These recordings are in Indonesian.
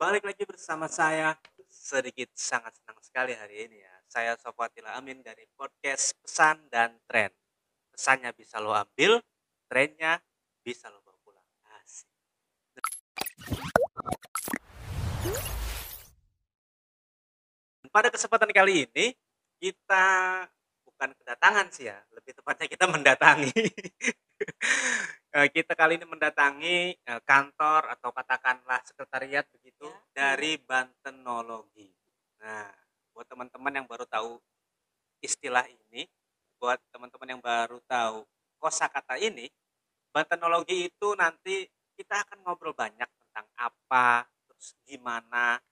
Balik lagi bersama saya sedikit sangat senang sekali hari ini ya. Saya Sofatila Amin dari podcast Pesan dan Tren. Pesannya bisa lo ambil, trennya bisa lo bawa pulang. Asik. Pada kesempatan kali ini kita bukan kedatangan sih ya, lebih tepatnya kita mendatangi. Eh, kita kali ini mendatangi eh, kantor atau katakanlah sekretariat begitu Ya. dari Bantenologi. Nah, buat teman-teman yang baru tahu istilah ini, buat teman-teman yang baru tahu kosakata ini, Bantenologi itu nanti kita akan ngobrol banyak tentang apa, terus gimana,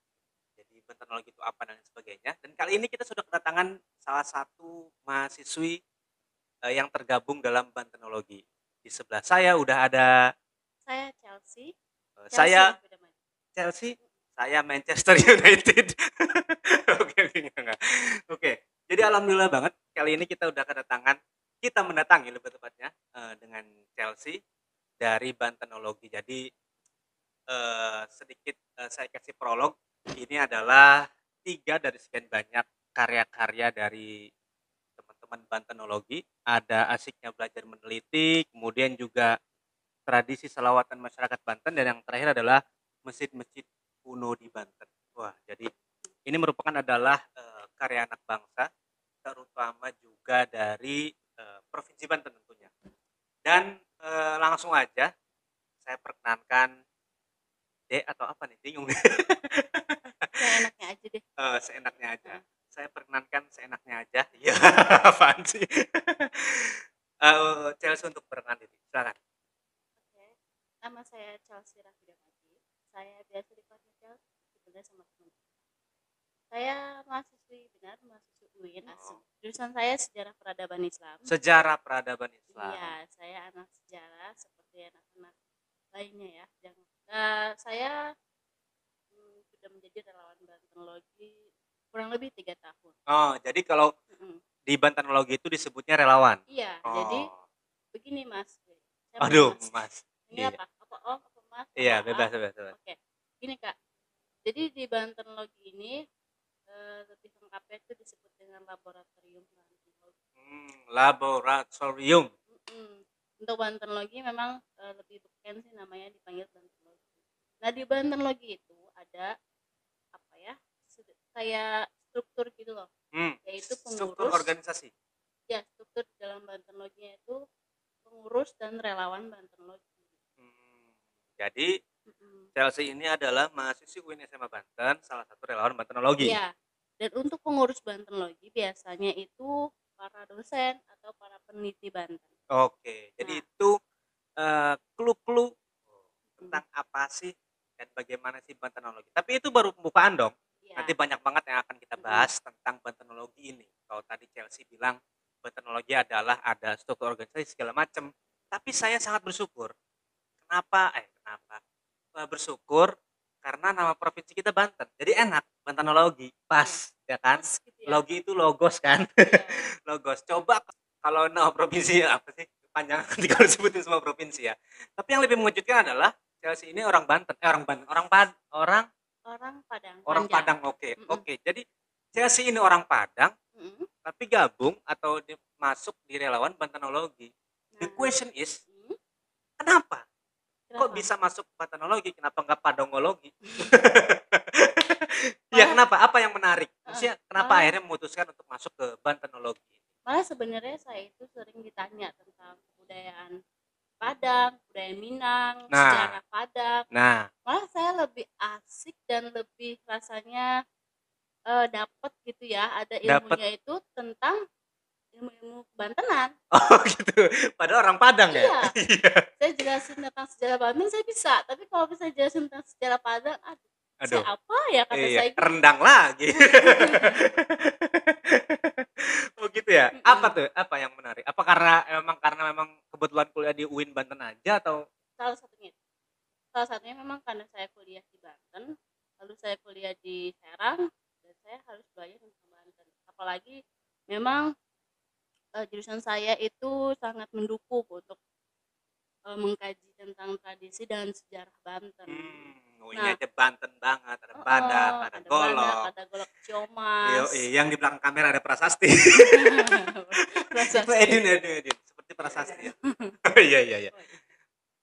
jadi Bantenologi itu apa dan sebagainya. Dan kali ini kita sudah kedatangan salah satu mahasiswi eh, yang tergabung dalam Bantenologi. Di sebelah saya udah ada Saya Chelsea. eh, Chelsea saya. Chelsea, saya Manchester United. Oke, oke, enggak. Oke. Jadi alhamdulillah banget kali ini kita udah kedatangan, kita mendatangi lebih tepatnya eh, dengan Chelsea dari Bantenologi. Jadi eh, sedikit saya kasih prolog. Ini adalah tiga dari sekian banyak karya-karya dari teman-teman Bantenologi. Ada asiknya belajar meneliti, kemudian juga tradisi selawatan masyarakat Banten dan yang terakhir adalah masjid-masjid kuno di Banten. Wah, jadi ini merupakan adalah eh, karya anak bangsa, terutama juga dari eh, provinsi Banten tentunya. Dan eh, langsung aja saya perkenankan D atau apa nih bingung nih. Yang enaknya aja deh. Eh, seenaknya aja. Saya perkenankan seenaknya aja. Iya, apaan sih? Eh, Chelsea untuk perkenalan diri. Silakan. Oke. Nama saya Chelsea Raffi Damani. Saya biasa dipanggil Chelsea sebenarnya sama teman. Saya mahasiswi benar, mahasiswi UIN. Oh. Jurusan saya sejarah peradaban Islam. Sejarah peradaban Islam. Iya, saya anak sejarah seperti anak-anak lainnya ya. Jangan. Nah, saya hmm, sudah menjadi relawan Bantenologi kurang lebih tiga tahun. Oh, jadi kalau Mm-mm. di Bantenologi itu disebutnya relawan. Iya, Oh. jadi begini Mas. Saya Aduh, Mas. Mas. Ini Iya. apa? Apa om? Apa mas? Iya, Apa bebas, A? bebas, bebas. Oke. Gini kak. Jadi di Banten Logi ini eh, lebih lengkapnya itu disebut dengan laboratorium. Hmm, laboratorium. Mm-mm. Untuk Banten Logi memang eh, lebih beken sih namanya dipanggil Banten Logi. Nah di Banten Logi itu ada Kayak struktur gitu loh. Hmm, Yaitu struktur pengurus. organisasi. Ya struktur di dalam Banten Logi itu pengurus dan relawan Banten Logi. Hmm, jadi Mm-mm. Chelsea ini adalah mahasiswi UIN SMA Banten, salah satu relawan Bantenologi. Iya. Dan untuk pengurus Banten Logi biasanya itu para dosen atau para peneliti Banten. Oke, jadi Nah. itu eh, clue-clue tentang apa sih dan bagaimana sih Bantenologi. Tapi itu baru pembukaan dong. Iya. Nanti banyak banget yang akan kita bahas tentang Bantenologi ini. Kalau tadi Chelsea bilang Bantenologi adalah ada struktur organisasi segala macam. Tapi saya sangat bersyukur. Kenapa? Eh, kenapa? Eh, bersyukur karena nama provinsi kita Banten. Jadi enak, Bantenologi. Pas, ya kan? Pas gitu ya. Logi itu logos kan? Iya. logos. Coba kalau nama provinsi apa sih? Panjang nanti kalau sebutin semua provinsi ya. Tapi yang lebih mengejutkan adalah Chelsea ini orang Banten, eh orang Banten, orang Pad, orang Orang Padang. orang Panjang. Padang. Oke, Mm-mm. oke. Jadi Chelsea ini orang Padang, Mm-mm. tapi gabung atau di- masuk di relawan Bantenologi. The Nah, question is, hmm, kenapa? Kok kenapa? bisa masuk Bantenologi? Kenapa nggak Padongologi? ya kenapa? Apa yang menarik? Maksudnya kenapa malah- akhirnya memutuskan untuk masuk ke Bantenologi? Malah sebenarnya saya itu sering ditanya tentang kebudayaan Padang, budaya Minang, Nah. sejarah Padang. Nah, Malah saya lebih asik dan lebih rasanya eh dapat gitu ya, ada Dapet. ilmunya itu tentang ilmu-ilmu Bantenan. oh gitu. Padahal orang Padang ya? Iya. Iya. saya jelasin tentang sejarah Banten saya bisa tapi kalau bisa jelasin tentang sejarah Padang aduh, Aduh. saya apa ya kata Iya, saya gitu. rendang lagi. oh gitu ya. Apa tuh? Apa yang menarik? Apa karena memang karena memang kebetulan kuliah di UIN Banten aja atau salah satunya salah satunya memang karena saya kuliah di Banten lalu saya kuliah di Serang dan saya harus belajar tentang Banten apalagi memang eh, jurusan saya itu sangat mendukung untuk eh, mengkaji tentang tradisi dan sejarah Banten hmm, oh, ini Nah. aja Banten banget badak, ada ada golok. badak, ada golok ciomas. Yoi, yang di belakang kamera ada prasasti. Prasasti. Edin, Edin, Edin. Seperti prasasti ya. Iya, iya, iya.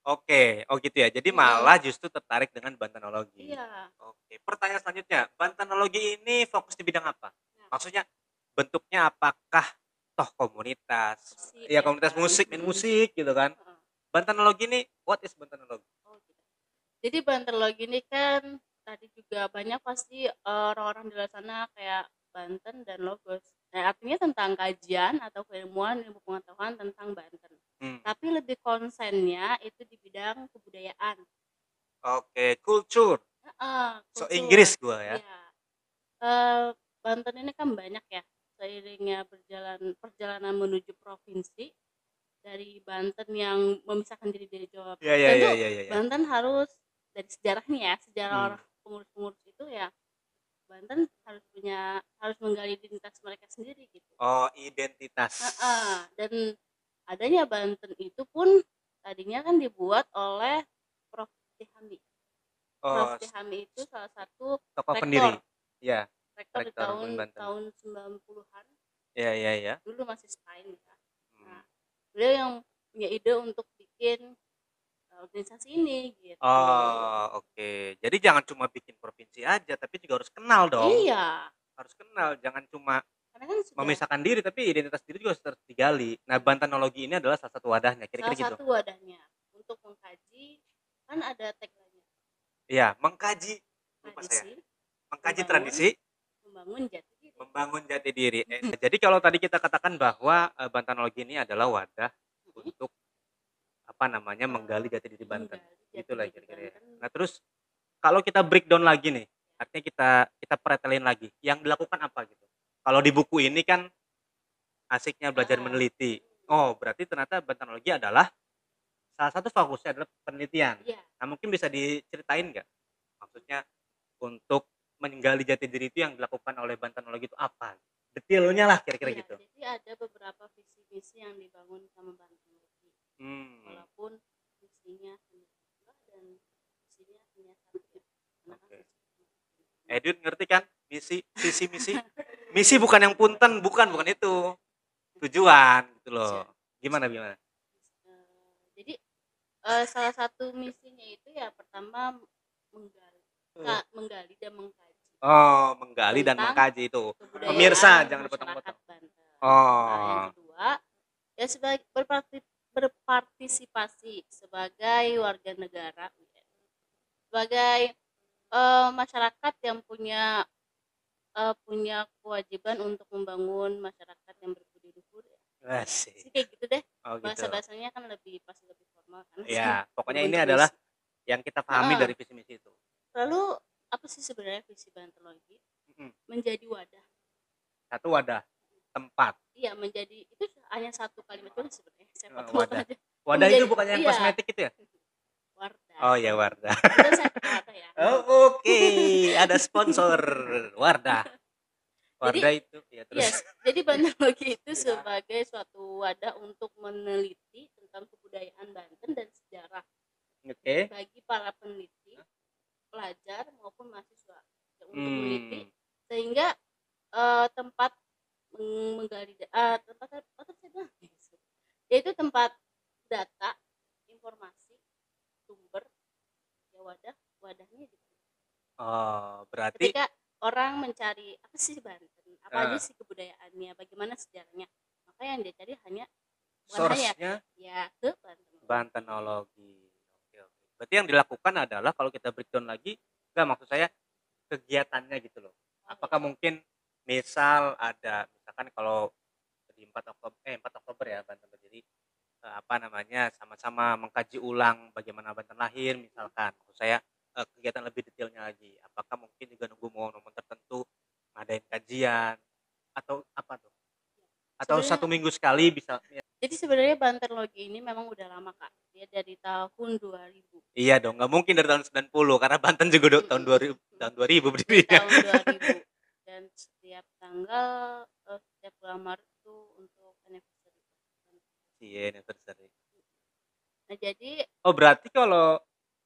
Oke, oh gitu ya. Jadi Mm-mm. malah justru tertarik dengan bantanologi. Iya. Oke, pertanyaan selanjutnya, bantanologi ini fokus di bidang apa? Nah. Maksudnya bentuknya apakah toh komunitas? Musik, Ya komunitas kan? musik, main musik gitu kan. Bantanologi ini what is bantanologi? Jadi banterlogi ini kan tadi juga banyak pasti eh, orang-orang di luar sana kayak Banten dan Logos. Nah, artinya tentang kajian atau keilmuan ilmu pengetahuan tentang Banten. Hmm. Tapi lebih konsennya itu di bidang kebudayaan. Oke, culture. Heeh, So kultur. Inggris gua ya. Iya. Eh, Banten ini kan banyak ya seiringnya berjalan perjalanan menuju provinsi dari Banten yang memisahkan diri dari Jawa. Iya, iya, Tentu iya, iya, iya. Banten harus dari sejarahnya ya sejarah Hmm. orang pengurus-pengurus itu ya Banten harus punya harus menggali identitas mereka sendiri gitu. Oh, identitas. Heeh, dan adanya Banten itu pun tadinya kan dibuat oleh Prof. Tihami. Oh, Prof. Tihami itu salah satu tokoh rektor. pendiri. Iya, rektor di Rektor tahun UIN Banten. tahun 90-an iya, iya, iya. dulu masih Stein ya. Hmm. Nah, beliau yang punya ide untuk bikin uh, organisasi ini gitu. Oh, oke. Jadi jangan cuma bikin provinsi aja, tapi juga harus kenal dong. Iya, Harus kenal, jangan cuma karena kan sudah memisahkan diri, tapi identitas diri juga harus digali. Nah, bantanologi ini adalah salah satu wadahnya, salah kira-kira gitu. satu wadahnya untuk mengkaji kan ada tagline-nya Iya, mengkaji lupa saya. Mengkaji membangun, tradisi, membangun jati diri. membangun jati diri. Eh, jadi kalau tadi kita katakan bahwa eh, bantanologi ini adalah wadah untuk apa namanya menggali jati diri Banten. Itulah kira-kira ya. Banten. Nah, terus kalau kita breakdown lagi nih, artinya kita kita pretelin lagi, yang dilakukan apa gitu. Kalau di buku ini kan asiknya belajar Ah. meneliti. Oh, berarti ternyata bantanologi adalah salah satu fokusnya adalah penelitian. Iya, Nah, mungkin bisa diceritain nggak? Maksudnya untuk menggali jati diri itu yang dilakukan oleh bantanologi itu apa? Detailnya lah kira-kira iya. gitu. Jadi ada beberapa visi misi yang dibangun sama Bantenologi. Hmm. Walaupun misinya hanya dua dan misinya hanya satu ya. Karena kan Oke. misi- Edwin ngerti kan? Misi, visi, misi. Misi bukan yang punten, bukan, bukan itu. Tujuan gitu loh. Gimana gimana? Eh, jadi eh, salah satu misinya itu ya pertama menggali, ka- menggali dan mengkaji Oh, menggali dan mengkaji itu. Pemirsa, jangan dipotong-potong. Oh. Nah, yang kedua ya sebagai berparti- berpartisipasi sebagai warga negara sebagai eh, masyarakat yang punya eh, punya kewajiban untuk membangun masyarakat yang berbudi luhur ya. Asik. Sih kayak gitu deh Oh gitu. bahasa bahasanya kan lebih pasti lebih formal kan Ya, pokoknya ini adalah misi. yang kita pahami Heeh. dari visi misi itu. lalu apa sih sebenarnya visi bantologi Mm-mm. menjadi wadah Satu wadah, tempat. iya menjadi itu hanya satu kalimat doang sebenarnya saya potong-potong wadah. aja Wadah itu Menjadi- bukan yang iya. kosmetik itu ya? wardah Oh ya Wardah. itu saya pakai wadah ya Oh, Oke, ada sponsor Wardah. Wardah itu ya terus. Yes, jadi Bantenologi itu sebagai suatu wadah untuk meneliti tentang kebudayaan Banten dan sejarah Oke. bagi para peneliti, pelajar maupun mahasiswa untuk meneliti Hmm. sehingga eh, tempat menggali eh, tempat apa saya bilang yaitu tempat data, informasi, sumber, ya wadah, wadahnya gitu. Oh, berarti Ketika orang mencari apa sih Banten, apa aja Ah. sih kebudayaannya, bagaimana sejarahnya, maka yang dia cari hanya hanya source-nya ya ke Banten. Bantenologi. Oke, oke. Berarti yang dilakukan adalah kalau kita breakdown lagi, enggak maksud saya kegiatannya gitu loh. Apakah mungkin misal ada misalkan kalau di 4 Oktober eh 4 Oktober ya Banten berdiri eh, apa namanya sama-sama mengkaji ulang bagaimana Banten lahir misalkan. Maksud saya eh, kegiatan lebih detailnya lagi. Apakah mungkin juga nunggu momen-momen tertentu ngadain kajian atau apa tuh? Atau Sebenarnya- satu minggu sekali bisa ya, Jadi sebenarnya Banterlogi ini memang udah lama kak, dia dari tahun 2000. iya dong nggak mungkin dari tahun 90 karena Banten juga udah tahun 2000 tahun 2000 berdirinya. tahun 2000 dan setiap tanggal eh, setiap bulan Maret itu untuk anniversary. iya anniversary Nah jadi oh berarti kalau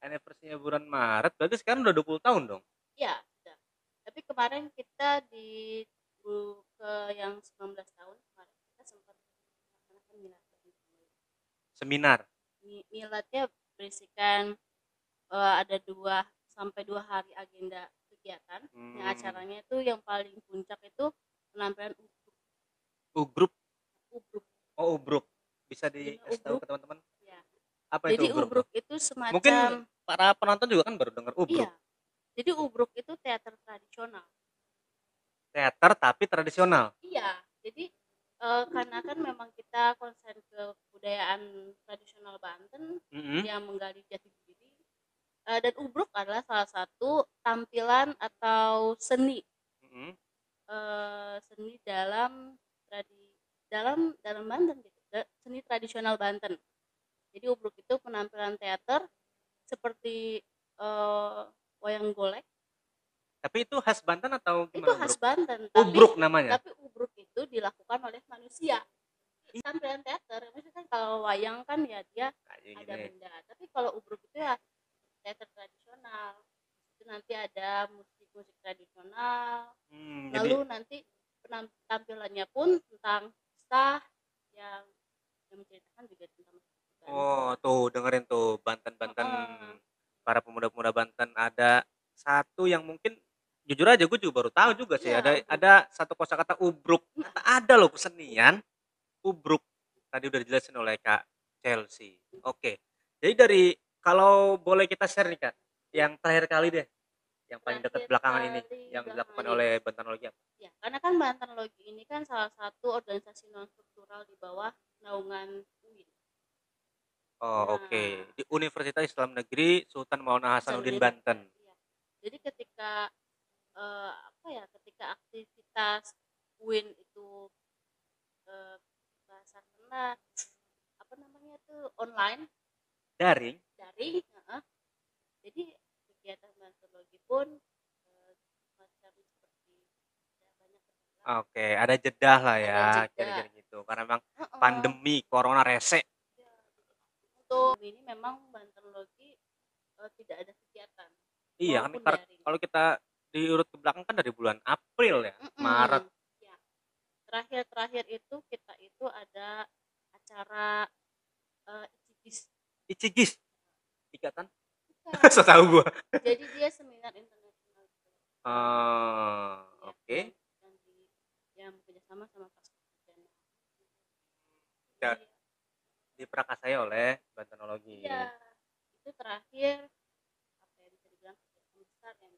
anniversary bulan Maret berarti sekarang udah 20 tahun dong ya sudah kemarin kita di ke yang 19 tahun kemarin kita sempat melaksanakan milad Seminar. Mi- miladnya berisikan eh, ada dua sampai dua hari agenda kegiatan yang Hmm. acaranya itu yang paling puncak itu penampilan ubruk Ugruk. ubruk Oh, ubruk. Bisa dikasih tahu ubruk. ke teman-teman? ya Apa jadi itu ubruk? ubruk itu semacam Mungkin para penonton juga kan baru dengar ubruk. iya jadi ubruk itu teater tradisional Teater tapi tradisional. iya jadi eh, karena kan memang kita konsen ke budayaan tradisional Banten Mm-mm. yang menggali jati diri Eh, dan ubruk adalah salah satu tampilan atau seni Mm-mm. eh, seni dalam tradi dalam dalam Banten gitu seni tradisional Banten jadi ubruk itu penampilan teater seperti eh, wayang golek Tapi itu khas Banten atau itu gimana? khas Ubruk? Banten tapi Ubruk namanya. tapi ubruk itu dilakukan oleh manusia tampilan teater maksudnya kan kalau wayang kan ya dia Kayak ada gini. benda tapi kalau ubruk itu ya teater tradisional itu nanti ada musik-musik tradisional. Hmm, jadi lalu nanti penam- tampilannya pun tentang kisah yang yang menceritakan juga tentang Banten. oh tuh dengerin tuh Banten-Banten. Heeh. para pemuda-pemuda Banten ada satu yang mungkin jujur aja gue juga baru tahu juga sih Iya, ada ada satu kosakata ubruk. Ternyata ada loh kesenian ubruk. Tadi udah dijelasin oleh Kak Chelsea. Oke. Jadi dari kalau boleh kita share nih Kak yang terakhir kali deh yang paling dekat belakangan ini yang dilakukan ini. oleh Bantenologi apa? ya karena kan Banten Logi ini kan salah satu organisasi non struktural di bawah naungan UIN Oh Nah. oke di Universitas Islam Negeri Sultan Mauna Hasanuddin Banten. Iya. Jadi ketika eh, apa ya, ketika aktivitas UIN itu eh, bahasa kena apa namanya tuh online Daring. Daring, heeh. jadi kegiatan bantologi pun eh, semacam seperti ada banyak. Oke, ada jeda lah ya, kira-kira gitu. Karena memang Heeh. pandemi corona rese. Ya, Untuk ini memang bantologi eh, tidak ada kegiatan. Iya kan kalau kita diurut ke belakang kan dari bulan April ya, Mm-mm. Maret. Ya. Terakhir-terakhir itu kita itu ada acara eh, Icigis. Icigis. Ikatan. Bukan. so tahu gua. Jadi dia seminar internasional. Ya, oke. Yang, yang, yang bekerjasama sama Pak Sarjana. Ya. Diprakasai oleh Bantenologi. Iya. Itu terakhir apa ya bisa dibilang besar yang.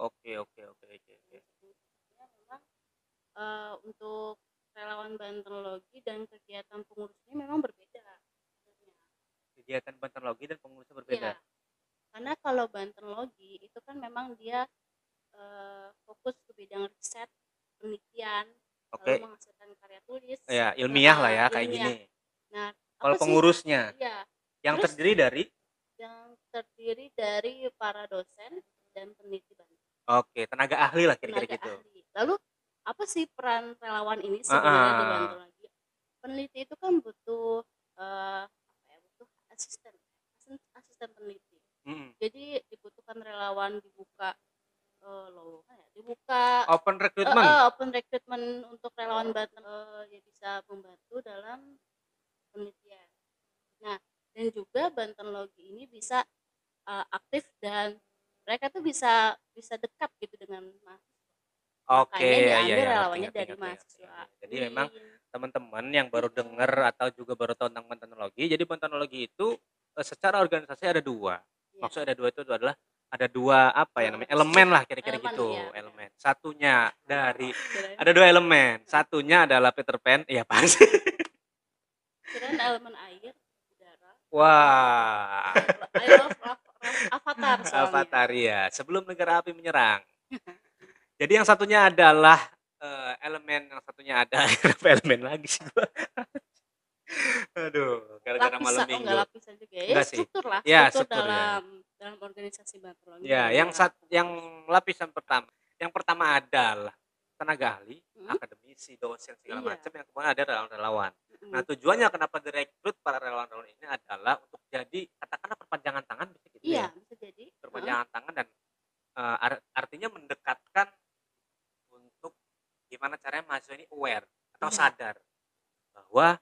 Oke, oke, oke, oke, oke. Ya, memang eh, untuk relawan Bantenologi dan kegiatan pengurusnya memang berbeda. Sebenarnya. Kegiatan Bantenologi dan pengurusnya berbeda. Iya. Karena kalau Bantenologi itu kan memang dia eh, fokus ke bidang riset, penelitian, Oke. lalu menghasilkan karya tulis. Ya, ilmiah lah ya Nah, kayak ilmiah. gini. Nah, Kalau sih? pengurusnya Iya, yang Terus- terdiri dari yang terdiri dari para dosen dan peneliti Banten. Oke, tenaga ahli lah kira-kira gitu. ahli. Lalu apa sih peran relawan ini sebenarnya di Ah. Bantologi? Peneliti itu kan butuh ya? Butuh asisten, asisten, asisten peneliti. Mm-mm. Jadi dibutuhkan relawan dibuka eh, lowongan ya, dibuka Open recruitment. eh, open recruitment untuk relawan Banten eh, ya bisa membantu dalam penelitian. Nah, dan juga Bantenlogi ini bisa eh, aktif dan mereka tuh bisa bisa dekat gitu dengan mahasiswa. Oke, Makanya iya, diambil iya, ngerti, relawannya ngerti, dari ngerti, mahasiswa. ngerti. Jadi memang UIN. Teman-teman yang baru denger atau juga baru tahu tentang Bantenologi, jadi Bantenologi itu eh, secara organisasi ada dua. Iya. Maksudnya ada dua itu adalah ada dua apa ya namanya elemen lah kira-kira gitu benar. elemen. Satunya dari ada dua elemen. Satunya adalah Peter Pan, iya pasti. kirain elemen air, udara. Wah, Avatar soalnya. Avatar ya. Sebelum negara api menyerang. Jadi yang satunya adalah eh, elemen, yang satunya ada Kenapa elemen lagi sih gua. Aduh, gara-gara malam oh enggak minggu. lapisan juga ya. Enggak sih. struktur lah, Ya, struktur, struktur, ya. dalam dalam organisasi Bantelongi. Ya, yang sat, yang lapisan pertama, yang pertama adalah tenaga ahli, Hmm. akademisi, dosen segala Iya. macam. Yang kemudian ada relawan-relawan. Mm, Nah, tujuannya kenapa direkrut para relawan-relawan ini adalah untuk jadi katakanlah perpanjangan tangan bisa gitu iya, ya. bisa jadi. Perpanjangan tangan dan eh, ar- caranya mahasiswa ini aware atau sadar bahwa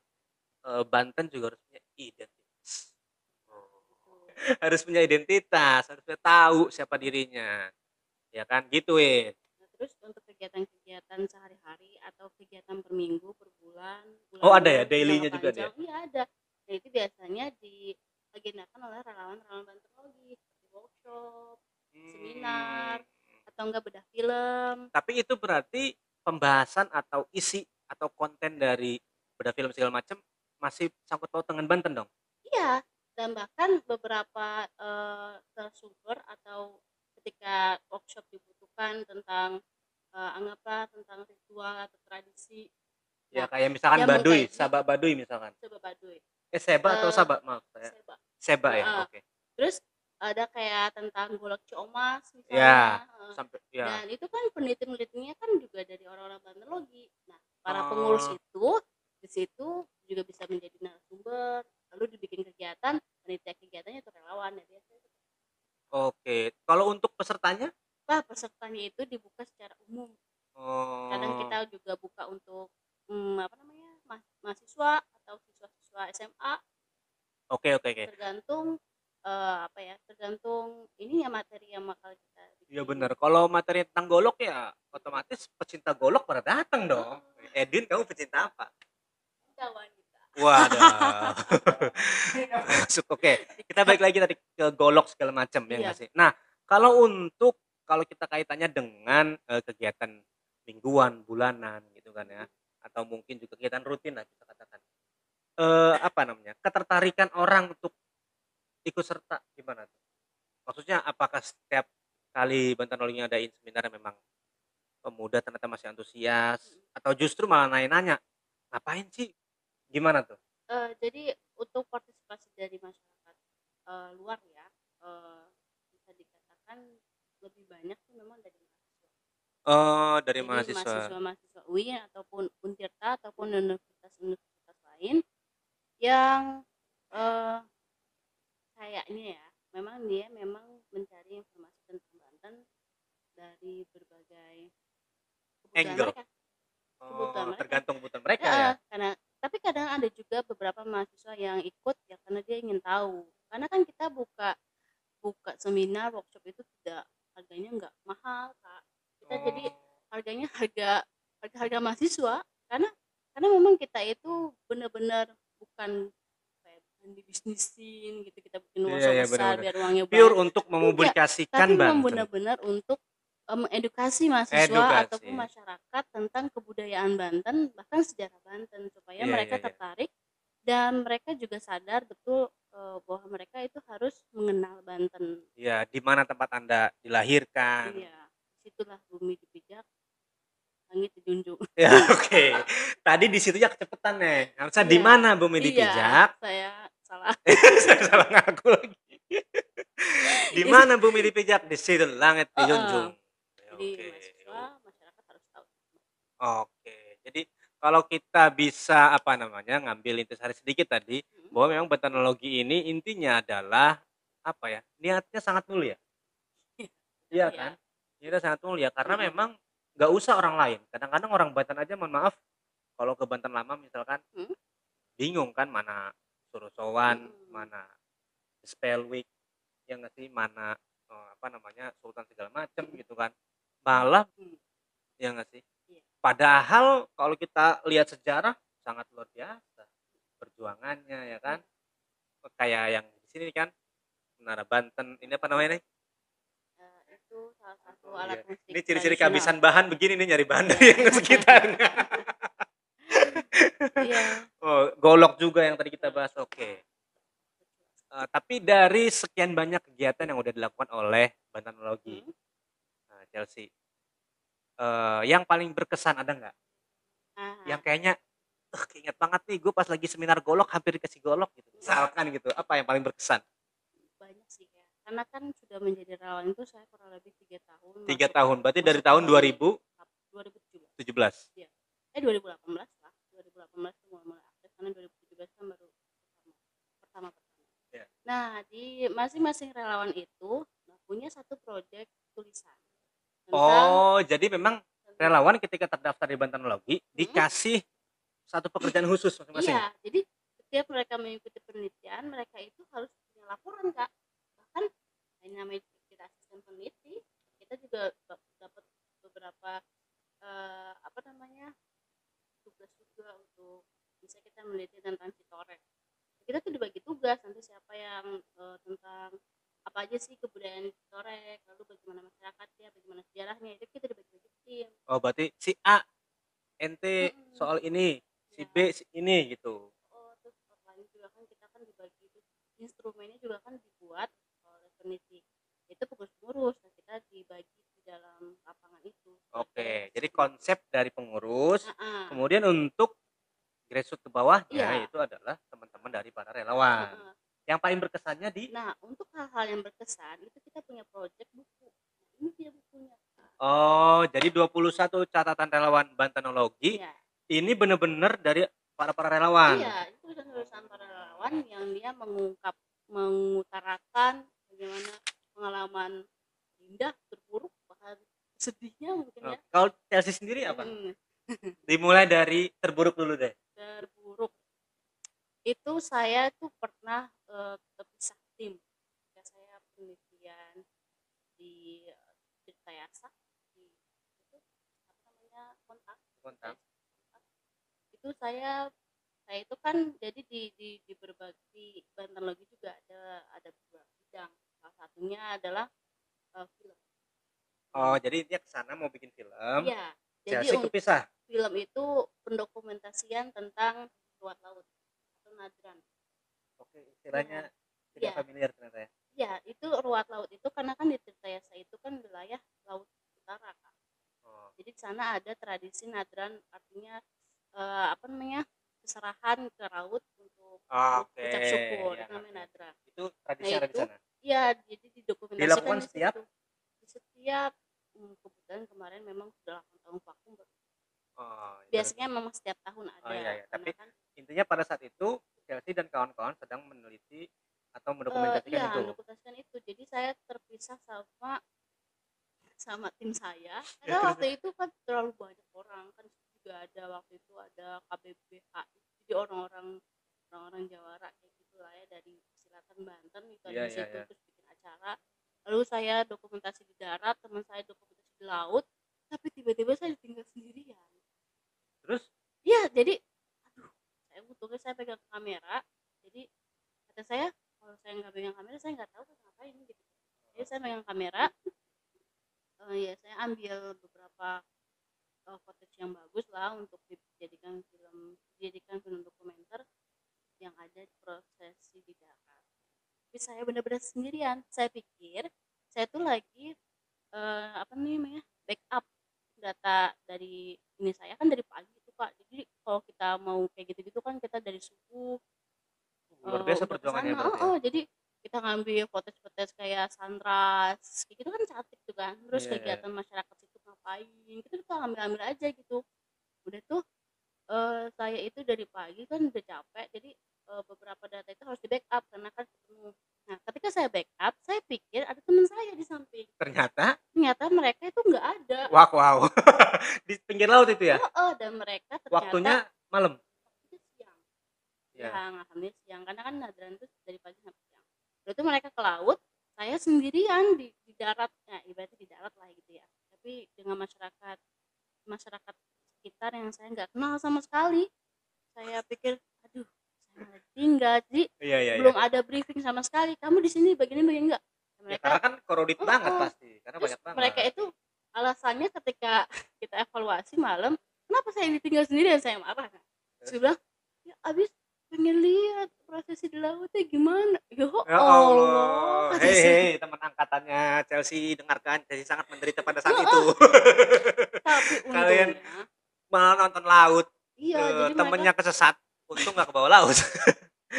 eh, Banten juga harus punya identitas. Oh. Harus punya identitas, harus punya tahu siapa dirinya. Ya kan gitu, Win. Nah, terus untuk kegiatan-kegiatan sehari-hari atau kegiatan per minggu, per bulan, Oh, ada ya? Daily-nya juga ada ya? Iya ada. Nah itu biasanya diagendakan oleh relawan-relawan Bantenologi seperti workshop Seminar. Hmm. atau enggak bedah film. Tapi itu berarti pembahasan atau isi atau konten dari beda film segala macam masih sangkut paut dengan Banten dong. Iya, dan bahkan beberapa sumber atau ketika workshop dibutuhkan tentang eh, anggaplah tentang ritual atau tradisi Ya Nah, kayak misalkan yang Baduy, Sabak Baduy misalkan. coba Baduy. Eh Seba atau Eh, Sabak maaf saya. Seba. Seba ya, Heeh. oke. Terus ada kayak tentang golok ciomas misalnya. Ya, eh, Sampai ya. Dan itu kan peneliti-penelitinya kan juga dari orang-orang Bantenologi. Nah, para Oh. pengurus itu di situ juga bisa menjadi narasumber, lalu dibikin kegiatan, panitia kegiatannya itu relawan ya biasanya. Oke. Kalau untuk pesertanya? Bah, pesertanya itu dibuka secara umum. Oh. Kadang kita juga buka untuk hmm, apa namanya? ma- mahasiswa atau siswa-siswa SMA Oke, oke, oke. tergantung eh, apa ya? Tergantung ini ya materi yang bakal kita bikin. Iya benar. Kalau materi tentang golok ya otomatis pecinta golok pada datang dong. Edin kamu pecinta apa? Kita wanita. Waduh. Masuk oke. Kita balik lagi tadi ke golok segala macam ya Iya. sih. Nah kalau untuk kalau kita kaitannya dengan eh, kegiatan mingguan, bulanan gitu kan ya, atau mungkin juga kegiatan rutin lah kita katakan. Eh apa namanya? Ketertarikan orang untuk ikut serta gimana tuh? Maksudnya apakah setiap kali Banten Rolling ngadain seminar memang pemuda ternyata masih antusias atau justru malah nanya-nanya ngapain sih? Gimana tuh? Eh, jadi untuk partisipasi dari masyarakat eh, luar ya eh, bisa dikatakan lebih banyak tuh memang dari mahasiswa. Oh, dari Jadi mahasiswa. mahasiswa-mahasiswa UIN ataupun Untirta ataupun universitas-universitas lain yang eh, kayaknya ya memang dia memang mencari informasi tentang Banten dari berbagai Angle. mereka. Oh, mereka. tergantung kebutuhan mereka Ya, ya. karena tapi kadang ada juga beberapa mahasiswa yang ikut ya karena dia ingin tahu. Karena kan kita buka buka seminar workshop itu tidak harganya nggak mahal kak. Kita jadi harganya harga harga harga mahasiswa karena karena memang kita itu benar-benar bukan kayak bukan dibisnisin gitu bikin Iya, iya, besar benar-benar. biar uangnya Pure banyak untuk tapi mempublikasikan memang Banten. benar-benar untuk mengedukasi mahasiswa Edukasi. ataupun masyarakat tentang kebudayaan Banten bahkan sejarah Banten supaya Iya, mereka iya, iya. tertarik dan mereka juga sadar betul eh, bahwa mereka itu harus mengenal Banten. Ya, di mana tempat Anda dilahirkan. Iya, situlah bumi dipijak, langit dijunjung. Ya, oke. Tadi di situ ya kecepatan nih. Harusnya di Iya. mana bumi Iya, dipijak? saya salah. Saya salah ngaku lagi. di mana bumi dipijak? Di situ langit dijunjung. Jadi Oke. mahasiswa masyarakat harus tahu. Oke. Jadi kalau kita bisa apa namanya ngambil intisari sedikit tadi Hmm. bahwa memang teknologi ini intinya adalah apa ya? Niatnya sangat mulia. Iya Iya. kan? Niatnya sangat mulia karena Mm-mm. memang nggak usah orang lain. Kadang-kadang orang Banten aja mohon maaf kalau ke Banten lama misalkan Hmm. bingung kan mana Surosowan, Mm-mm. mana Spellweek, ya nggak sih mana eh, apa namanya Sultan segala macam gitu kan. Malah Hmm. ya nggak sih? Iya. Padahal kalau kita lihat sejarah sangat luar biasa perjuangannya ya kan. Kayak yang di sini kan Menara Banten ini apa namanya nih? Eh, itu salah satu Oh, alat iya. musik Ini ciri-ciri kehabisan bahan begini nih nyari bahan dari yang sekitarnya. Iya. oh, golok juga yang tadi kita bahas. Oke. Eh, tapi dari sekian banyak kegiatan yang udah dilakukan oleh Bantenologi, Hmm. nah, Chelsea, eh, yang paling berkesan ada nggak? Ah, Yang kayaknya, eh, keinget banget nih, gue pas lagi seminar golok hampir dikasih golok gitu. Misalkan gitu, apa yang paling berkesan? banyak sih ya. Karena kan sudah menjadi relawan itu saya kurang lebih tiga tahun. Tiga tahun, berarti dari tahun tahun 2017. 2017. Eh 2018 lah. 2018 itu mulai mulai aktif karena 2017 kan baru pertama pertama pertama. Iya. Nah di masing-masing relawan itu nah, punya satu proyek tulisan tentang Oh, jadi memang relawan ketika terdaftar di Bantanologi dikasih satu pekerjaan khusus masing-masing. Iya, jadi setiap mereka mengikuti penelitian, mereka itu harus punya laporan, Kak. Bahkan yang namanya kita asisten peneliti, kita juga dapat beberapa eh, apa namanya tugas juga untuk bisa kita meneliti tentang Citorek. Kita tuh dibagi tugas nanti siapa yang eh, tentang apa aja sih kebudayaan Citorek, lalu bagaimana masyarakatnya, bagaimana sejarahnya, itu kita dibagi-bagi tim. Oh, berarti si A ente Mm-mm. soal ini, si Ya. B si ini gitu. Oh, terus lain juga kan kita kan dibagi itu instrumennya juga kan dibuat oleh peneliti. Itu pengurus-pengurus, nah kita dibagi di dalam lapangan itu. Oke, jadi konsep dari pengurus, Heeh. kemudian untuk grassroots ke bawahnya Iya. itu adalah teman-teman dari para relawan. Heeh. Yang paling berkesannya di Nah, untuk hal-hal yang berkesan itu kita punya project buku. Nah, ini dia bukunya. Oh, jadi 21 catatan relawan Bantanologi Iya. ini benar-benar dari para para relawan. Iya, itu tulisan para relawan yang dia mengungkap mengutarakan bagaimana pengalaman indah, terburuk, sedihnya mungkin Oh, ya. Kalau Chelsea sendiri apa? Mm. Dimulai dari terburuk dulu deh. terburuk itu saya tuh pernah eh, terpisah tim ketika saya penelitian di eh, Tirtayasa di itu apa namanya kontak Kontak. itu saya saya itu kan jadi di di di berbagai Bantanologi juga ada ada beberapa bidang salah satunya adalah eh, film Oh, jadi dia ke sana mau bikin film. iya jadi untuk kepisah. film itu pendokumentasian tentang ruat laut atau nadran Oke, istilahnya tidak Iya. familiar ternyata ya. Ya, itu ruat laut itu karena kan di Tirtayasa itu kan wilayah laut utara kan. Oh, Jadi di sana ada tradisi nadran artinya eh, apa namanya keserahan ke laut untuk Ah, oke, ucap syukur ya, namanya nadran. itu tradisi Nah, ada di sana. Iya, jadi didokumentasikan Dilakukan di setiap? situ. Setiap hmm, kebetulan kemarin memang sudah 8 tahun vakum. Oh, itu Biasanya memang setiap tahun ada. iya, iya. karena Tapi kan, intinya pada saat itu Chelsea dan kawan-kawan sedang meneliti atau mendokumentasikan iya, itu. mendokumentasikan itu. Jadi saya terpisah sama sama tim saya Ya, karena waktu itu kan terlalu banyak orang kan juga ada waktu itu ada KBBHI jadi orang-orang orang-orang Jawara kayak gitu lah ya dari Selatan Banten itu ada Iya, di iya, situ iya. terus bikin acara lalu saya dokumentasi di darat teman saya dokumentasi di laut tapi tiba-tiba saya ditinggal sendirian Terus iya jadi aduh saya untungnya saya pegang kamera jadi kata saya kalau saya nggak pegang kamera saya nggak tahu harus ngapain gitu jadi saya pegang kamera eh, ya saya ambil beberapa eh, footage yang bagus lah untuk dijadikan film dijadikan film dokumenter yang ada di prosesi di darat tapi saya benar-benar sendirian. Saya pikir saya tuh lagi eh, apa namanya backup data dari ini saya kan dari pagi itu pak jadi kalau kita mau kayak gitu-gitu kan kita dari subuh luar eh, biasa udah perjuangannya oh, oh, jadi kita ngambil footage-footage kayak sunrise kayak gitu kan cantik tuh kan. Terus Iya, iya. kegiatan masyarakat situ ngapain gitu kita ambil-ambil aja gitu. Udah tuh eh, saya itu dari pagi kan udah capek jadi eh, beberapa data itu harus di backup karena kan ketika saya backup saya pikir ada teman saya di samping. Ternyata? Ternyata mereka itu nggak ada. Wow wow. di pinggir laut itu ya. oh, oh, dan mereka ternyata Waktunya malam. itu siang. Ya. siang alhamdulillah siang. Karena kan nadran itu dari pagi sampai siang. Lalu itu mereka ke laut saya sendirian di, di darat ya ibaratnya di darat lah gitu ya. Tapi dengan masyarakat masyarakat sekitar yang saya nggak kenal sama sekali saya pikir aduh saya tinggal jadi Iya iya belum iya. ada briefing sama sekali kamu di sini begini begini enggak Ya, mereka karena kan korodit Oh, banget oh. pasti. Karena terus banyak banget. mereka itu alasannya ketika kita evaluasi malam kenapa saya ditinggal sendirian saya marah kan Terus? saya bilang ya abis pengen lihat prosesi di lautnya gimana ya Ya Allah, Allah. kata Hei, hei, teman angkatannya Chelsea dengarkan. Chelsea sangat menderita pada saat Oh, itu. tapi Kalian Malah nonton laut. iya jadi temennya mereka kesesat. Untung nggak ke bawah laut.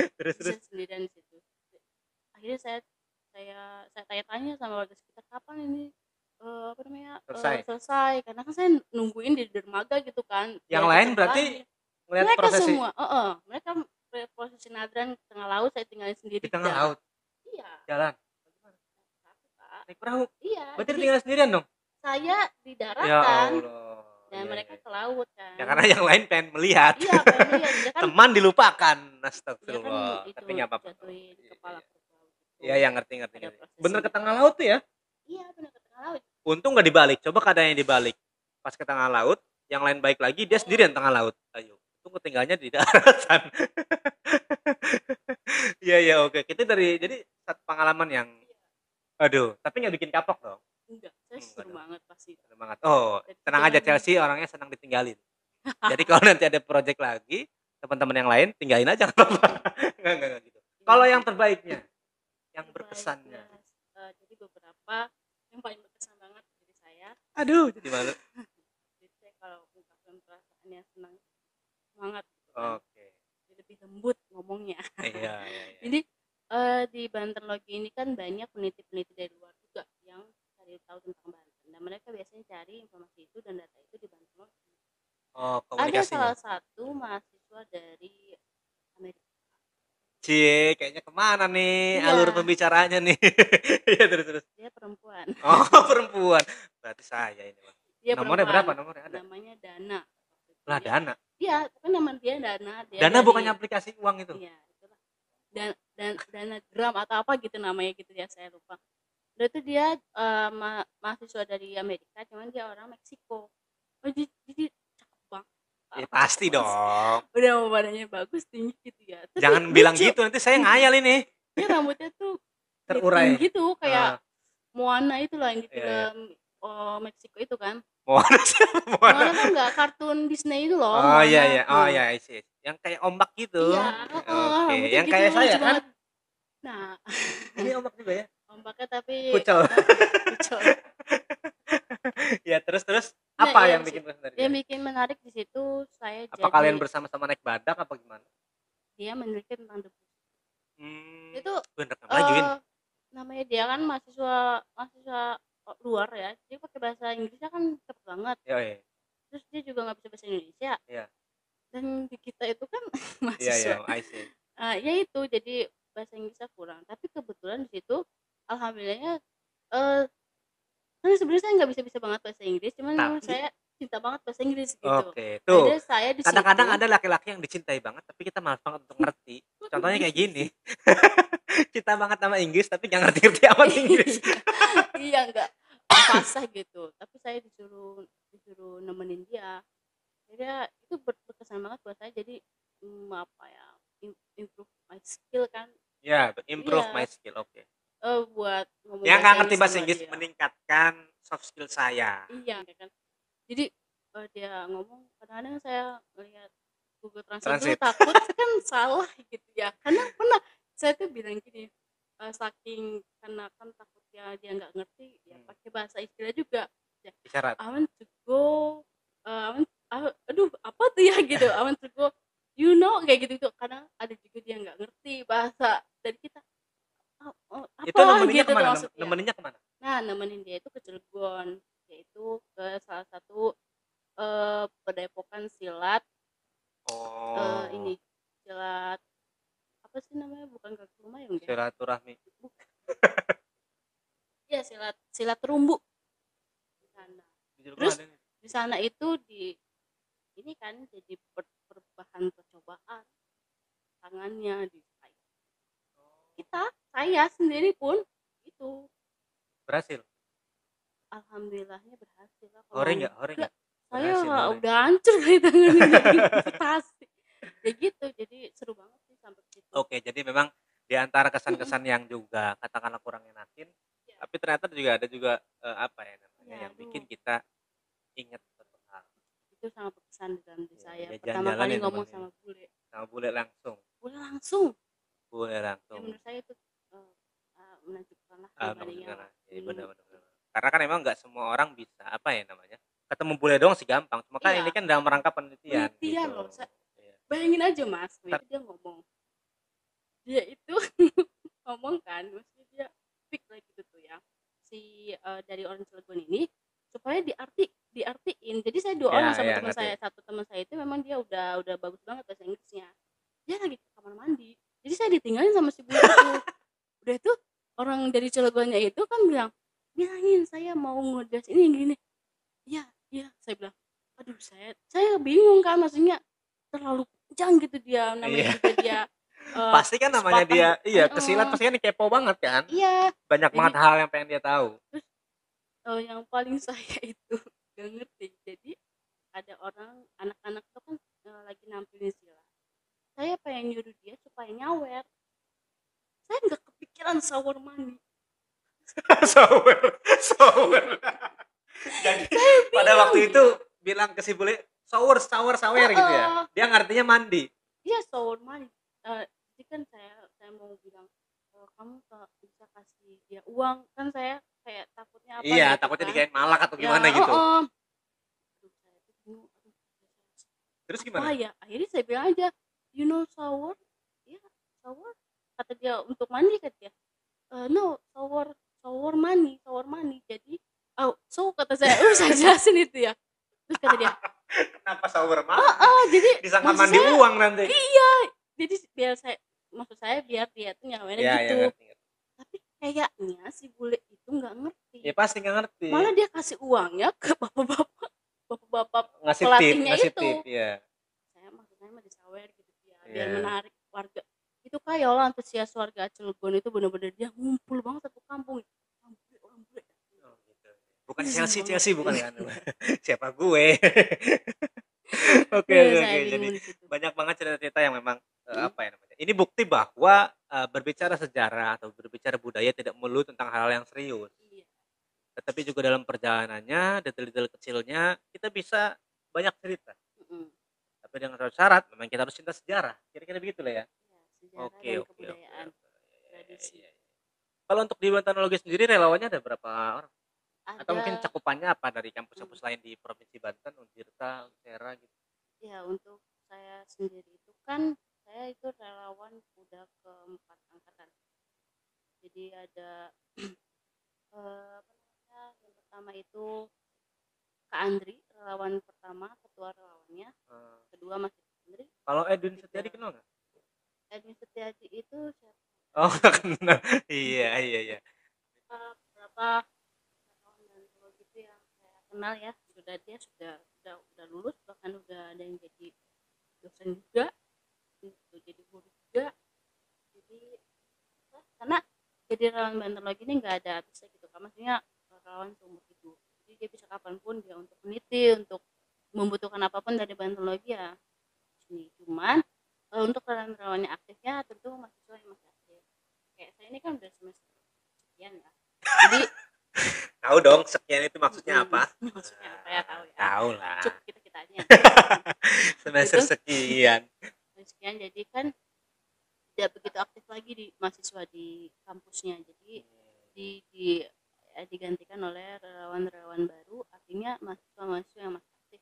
terus terus. sendirian di situ. Akhirnya saya saya saya tanya-tanya sama warga sekitar kapan ini eh, apa namanya eh, Selesai. selesai? Karena kan saya nungguin di dermaga gitu kan. Yang lain berarti. Ngeliat mereka prosesi? semua oh, oh, mereka prosesi nadran di tengah laut saya tinggalin sendiri. Di tengah laut? Iya. Jalan? Naik perahu. iya. Berarti tinggal sendirian dong. saya di Ya daratan Allah. Dan iya, mereka iya. ke laut kan Ya karena yang lain pengen melihat. iya pengen lihat dia kan Teman dilupakan. dia kan Astagfirullah. itu Tapi nggak apa-apa. jatuhin Iya, kepala ke laut yang ngerti ngerti. Ngerti. Bener ke tengah laut tuh ya. iya benar ke tengah laut Untung nggak dibalik. Coba keadaannya dibalik. Pas ke tengah laut, yang lain baik lagi, dia sendirian tengah laut. Ayo. Untung ketinggalnya di daratan. Iya iya oke. Kita dari jadi satu pengalaman yang aduh, tapi nggak bikin kapok dong. Enggak saya Hmm, seru benar. banget pasti Semangat. Oh, Jadi tenang aja Chelsea orangnya senang ditinggalin. Jadi kalau nanti ada project lagi, teman-teman yang lain tinggalin aja nggak apa-apa. Nggak, nggak, nggak gitu. Kalau yang terbaiknya, yang berkesannya. Eh, jadi beberapa yang paling berkesan banget dari saya Aduh, jadi malu. jadi saya kalau mengungkapkan perasaannya senang semangat gitu kan Oke. Jadi lebih lembut ngomongnya Iya, iya, iya. jadi eh, di Banten Logi ini kan banyak peneliti-peneliti dari luar cari tahu tentang Banten dan mereka biasanya cari informasi itu dan data itu di Banten Oh, ada salah satu mahasiswa dari Amerika Cie, kayaknya ke mana nih Iya. alur pembicaranya nih? Iya terus terus. dia perempuan Oh perempuan. Berarti saya ini. Bang. dia Nomornya perempuan. berapa? Nomornya ada. namanya Dana Lah Dana. Iya, tapi nama dia Dana. Dia Dana dari- bukannya aplikasi uang itu? Iya, itulah. Dan dan Dana Gram atau apa gitu namanya gitu ya, saya lupa. Itu dia eh, ma- mahasiswa dari Amerika, cuman dia orang Meksiko. Oh, jadi, cakep banget. Ya, pasti dong. Udah mau badannya bagus, tinggi gitu ya. Tapi Jangan bilang lucu. gitu nanti saya ngayal ini. Dia rambutnya tuh Terurai. gitu, kayak Ah, Moana itu lah yang di Iya, film iya. oh, Meksiko itu kan. Moana siapa Moana Moana? kan nggak kartun Disney itu loh. Oh iya iya. Oh tuh. iya, I see. Yang kayak ombak gitu. Iya, Oke, heeh, rambutnya yang gitu, kayak saya kan. banget. Nah, Ini ombak juga ya. Ombaknya tapi kucel. ya terus terus Nah, apa iya, yang bikin menarik? Yang bikin menarik di situ saya Apa jadi kalian bersama-sama naik badak apa gimana? dia meneliti tentang debu. Hmm, Itu bener majuin. eh, namanya dia kan mahasiswa mahasiswa luar ya. Dia pakai bahasa Inggrisnya kan cepet banget. Iya, iya. Terus dia juga nggak bisa bahasa Indonesia. Iya. Dan di kita itu kan Iya, mahasiswa. iya, I see. Eh, ya itu jadi bahasa Inggrisnya kurang. Tapi kebetulan di situ alhamdulillahnya eh kan sebenarnya saya nggak bisa bisa banget bahasa Inggris, cuman Tapi- saya cinta banget bahasa Inggris gitu. Oke, tuh. Jadi saya di Kadang-kadang ada laki-laki yang dicintai banget tapi kita malas banget untuk ngerti. Contohnya kayak gini. kita banget sama Inggris tapi nggak ngerti-ngerti amat Inggris. iya enggak fasih gitu tapi saya disuruh disuruh nemenin dia jadi ya, itu ber- berkesan banget buat saya jadi mm, apa ya im- improve my skill kan ya, improve Iya. my skill. Oke. Eh buat ngomong Yang nggak ngerti bahasa Inggris dia. meningkatkan soft skill saya. iya kan jadi eh, dia ngomong kadang-kadang saya melihat Google Translate, Translate. dulu takut kan salah gitu ya karena pernah saya tuh bilang gini eh, saking karena kan takutnya dia nggak ngerti ya Hmm. pakai bahasa istilah juga Isyarat. I want to go uh, I want, ah, aduh apa tuh ya gitu I want to go you know kayak gitu tuh kadang ada juga dia nggak ngerti bahasa dari kita apa Itu nemeninnya gitu ke mana? maksudnya Nemeninnya ke mana? nah nemenin dia itu ke Cilegon yaitu ke salah satu eh pedepokan silat Oh. eh, ini silat apa sih namanya bukan kaki lumayung ya Silaturahmi. ya silat silat terumbu di sana Di Terus? di sana itu di ini kan jadi per, per- bahan percobaan tangannya di kita saya sendiri pun itu. Berhasil. alhamdulillahnya berhasil lah Hore nggak? Hore enggak, nggak? saya udah hancur kali tangannya jadi amputasi ya gitu jadi seru banget sih sampai ke situ. Oke, jadi memang di antara kesan-kesan yang juga katakanlah kurang enakin, Iya. tapi ternyata juga ada juga eh, apa ya namanya Ya, yang aduh. bikin kita hal itu sangat berkesan di dalam diri Iya, saya. dia pertama kali ya ngomong sama bule. Sama bule langsung, bule langsung bule ya menurut saya itu eh, eh, menakjubkan lah Ah, benar, iya, hmm, benar, benar, benar. Karena kan emang nggak semua orang bisa apa ya namanya ketemu bule doang sih gampang. Cuma kan Iya. ini kan dalam rangka penelitian. Penelitian gitu. loh, saya- bayangin aja mas Ntar- dia ngomong dia itu ngomong kan maksudnya dia speak like gitu tuh ya si eh, dari orang Cilegon ini supaya diarti diartiin jadi saya dua Ya, orang sama ya, teman saya satu teman saya itu memang dia udah udah bagus banget bahasa Inggrisnya dia lagi ke kamar mandi jadi saya ditinggalin sama si bule itu. Udah itu orang dari Cilegonnya itu kan bilang bilangin saya mau ngedas ini gini. Iya iya saya bilang. Aduh saya saya bingung kan maksudnya terlalu kencang gitu dia namanya juga dia eh, Pasti kan namanya dia iya, Heeh. kesilat pasti kan kepo banget kan. iya. Banyak Jadi- banget hal yang pengen dia tahu. eh, yang paling saya itu gak ngerti. Jadi ada orang anak-anak tuh kan eh, lagi nampilin silat saya pengen nyuruh dia supaya nyawer saya nggak kepikiran shower money sour, sour. Jadi pada waktu itu bilang ke si bule shower, shower, shower gitu ya. Dia ngartinya mandi. iya shower money Eh, jadi kan saya saya mau bilang "Eh, kamu bisa kasih dia uang kan saya kayak takutnya apa iya, gitu takutnya kan. dikain malak atau Ya, gimana gitu. saya tuh bingung, aduh, Terus apa gimana? ya akhirnya saya bilang aja you know shower ya shower kata dia untuk mandi kata dia "Eh, no shower shower money shower money jadi oh so kata saya oh saya jelasin itu ya terus kata dia Kenapa shower mandi? ah jadi Disangka mandi saya- uang nanti. iya jadi biar saya maksud saya biar dia tuh nyawainnya Iya, iya, gitu ngerti, ngerti. tapi kayaknya si bule itu nggak ngerti Ya pasti nggak ngerti. malah dia kasih uangnya ke bapak-bapak bapak-bapak ngasih tip, pelatihnya ngasih itu. tip, ya. saya maksudnya mah disawer ya biar Iya. menarik warga itu kayak Allah antusias warga Cilegon itu bener-bener dia ngumpul banget satu kampung orang bule orang bule Oh, gitu. Bukan Iya, Chelsea. Chelsea bukan kan? Siapa gue? Oke, Iya, oke, oke. Jadi banyak banget cerita-cerita yang memang eh, Hmm. apa ya namanya? Ini bukti bahwa eh, berbicara sejarah atau berbicara budaya tidak melulu tentang hal yang serius, Iya. tetapi juga dalam perjalanannya, detail-detail kecilnya kita bisa banyak cerita. Mm-mm. Tapi dengan syarat, memang kita harus cinta sejarah. Kira-kira begitu lah ya. Iya, sejarah Oke, dan oke, oke. Iya, iya. Kalau untuk di Bantanologi sendiri relawannya ada berapa orang? Atau mungkin ada cakupannya apa dari kampus-kampus lain di Provinsi Banten, Untirta, Unsera gitu? ya untuk saya sendiri itu kan saya itu relawan udah keempat angkatan jadi ada eh, apa namanya yang pertama itu Kak Andri relawan pertama ketua relawannya. Eh, kedua masih Kak Andri. Kalau Edwin Setiadi kenal nggak? Edwin Setiadi itu siapa? Oh, kenal. iya, iya, iya. berapa relawan dan kalau gitu yang saya kenal ya. Sudah dia sudah sudah udah lulus bahkan udah ada yang jadi dosen juga. Gitu, jadi guru juga. Jadi karena jadi relawan banterologi ini nggak ada habisnya gitu kan maksudnya relawan seumur hidup jadi dia bisa kapan pun dia untuk meniti untuk membutuhkan apa pun dari banterologi ya di sini cuman eh, untuk relawan-relawannya aktifnya tentu mahasiswa yang masih aktif kayak saya ini kan udah semester sekian ya jadi Tahu dong, sekian itu maksudnya apa? maksudnya apa ya tahu ya Tahu lah. cukup kita kita aja Semester Itu. sekian. sekian jadi kan tidak begitu aktif lagi di mahasiswa di kampusnya jadi di, di ya, digantikan oleh relawan-relawan baru artinya mahasiswa-mahasiswa yang masih aktif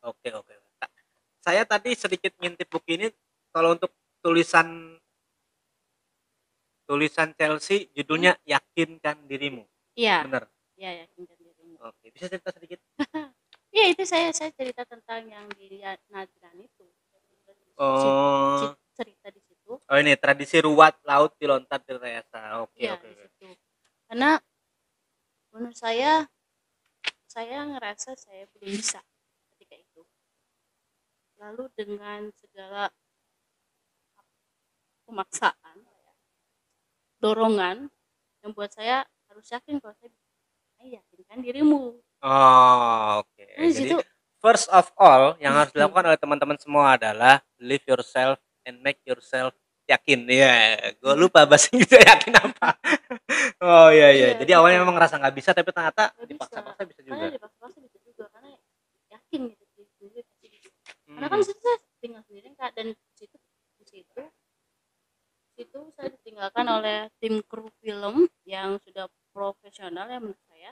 Oke, oke. Saya tadi sedikit ngintip buku ini kalau untuk tulisan tulisan Chelsea judulnya yakinkan dirimu. iya Benar. iya yakinkan dirimu Oke, bisa cerita sedikit? iya itu saya saya cerita tentang yang di Nadran itu Oh, cerita di situ oh ini tradisi ruwat laut di lontar di Reyasa. Oke, oke. di oke. situ. Karena menurut saya saya ngerasa saya belum bisa ketika itu. Lalu dengan segala pemaksaan, dorongan yang buat saya harus yakin kalau saya yakinkan dirimu. Oh, oke. Nah, di Jadi first of all yang harus dilakukan oleh teman-teman semua adalah believe yourself and make yourself yakin. Ya, gue lupa bahasa Inggrisnya yakin apa. oh iya iya. Iya, Jadi awalnya gitu. memang ngerasa nggak bisa tapi ternyata dipaksa-paksa bisa juga. karena dipaksa-paksa bisa juga karena yakin gitu diri sendiri pasti bisa. karena kan Hmm. situ saya tinggal sendiri kak dan situ di situ situ saya ditinggalkan oleh tim kru film yang sudah profesional ya menurut saya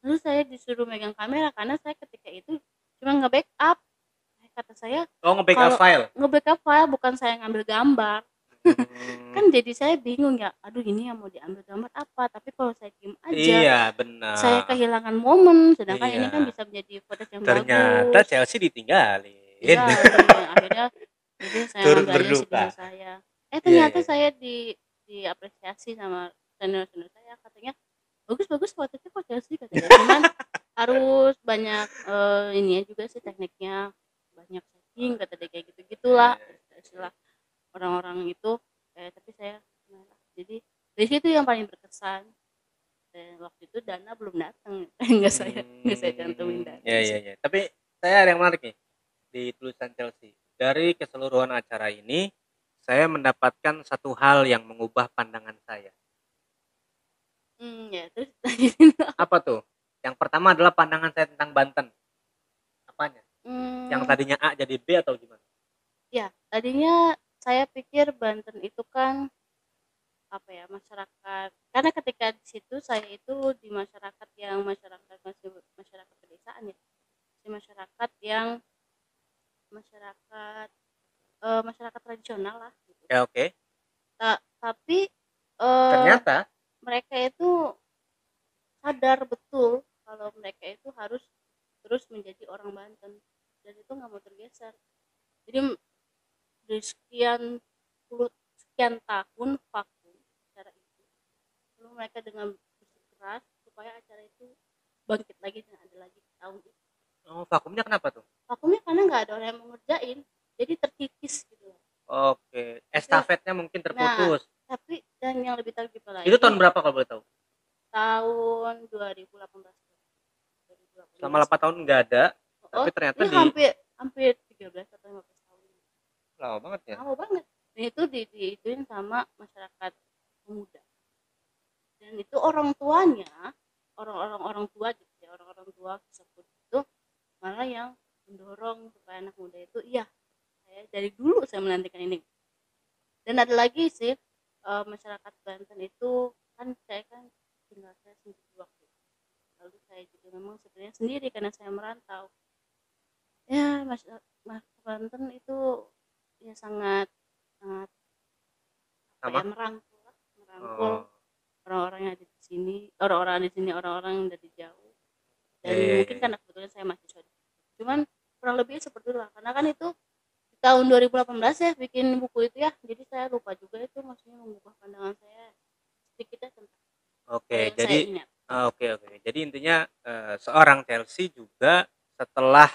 lalu saya disuruh megang kamera karena saya ketika itu cuma nge-backup kata saya Oh, nge-backup file. nge-backup file bukan saya ngambil gambar Hmm. kan jadi saya bingung ya aduh ini yang mau diambil gambar apa tapi kalau saya diem aja Iya, benar. saya kehilangan momen sedangkan ini Iya. kan bisa menjadi footage yang Ternyata bagus Chelsea ditinggalin. Iya, iya. akhirnya jadi saya Turut berduka. saya. Eh ternyata iya. saya di diapresiasi sama senior senior saya katanya bagus bagus fotonya kok Chelsea katanya. Cuman harus banyak eh, ini juga sih tekniknya banyak setting kata dia kayak gitu gitulah Iya, istilah orang-orang itu eh, tapi saya nah, jadi dari situ yang paling berkesan. Dan waktu itu dana belum datang nggak saya nggak saya cantumin dana. Ya ya ya tapi saya ada yang menarik nih di tulisan Chelsea. Dari keseluruhan acara ini saya mendapatkan satu hal yang mengubah pandangan saya. Hmm ya terus apa tuh? Yang pertama adalah pandangan saya tentang Banten. Apanya? Hmm, yang tadinya A jadi B atau gimana? Ya tadinya saya pikir Banten itu kan apa ya masyarakat karena ketika di situ saya itu di masyarakat yang masyarakat masih masyarakat pedesaan ya. Di masyarakat yang masyarakat eh, masyarakat tradisional lah gitu. ya oke. Ta- tapi eh, ternyata mereka itu sadar betul kalau mereka itu harus terus menjadi orang Banten. Dan itu nggak mau tergeser. Jadi dari sekian puluh sekian tahun vakum acara itu. Lalu mereka dengan bersikeras supaya acara itu bangkit lagi dan ada lagi di tahun itu. Oh vakumnya kenapa tuh? Vakumnya karena nggak ada orang yang mau ngerjain jadi terkikis gitu. Oke estafetnya mungkin terputus. Tapi dan yang lebih lagi itu tahun berapa kalau boleh tahu? Tahun 2018 2018. selama 8 tahun nggak ada Oh, tapi ternyata ini di hampir hampir 13 atau 15 tahun lama banget ya. Lama banget. Dan itu di, diituin sama masyarakat pemuda. Dan itu orang tuanya orang-orang orang tua gitu ya orang-orang tua tersebut itu malah yang mendorong supaya anak muda itu iya saya dari dulu saya menantikan ini. Dan ada lagi sih eh, masyarakat Banten itu kan saya kan tinggal saya sendiri waktu lalu saya juga memang sebenarnya sendiri karena saya merantau. Ya mas mas Banten itu ya sangat sangat apa ya merangkul lah, merangkul oh. orang-orang yang ada di sini orang-orang di sini orang-orang yang dari jauh dan Iya, iya, mungkin iya. karena kebetulan saya mahasiswa di situ. cuman kurang lebih seperti itu karena kan itu di tahun 2018 ya bikin buku itu ya jadi saya lupa juga itu maksudnya mengubah pandangan saya sedikitnya tentang oke yang jadi saya ingat Ah, Oke oke. Jadi intinya eh, seorang Chelsea juga setelah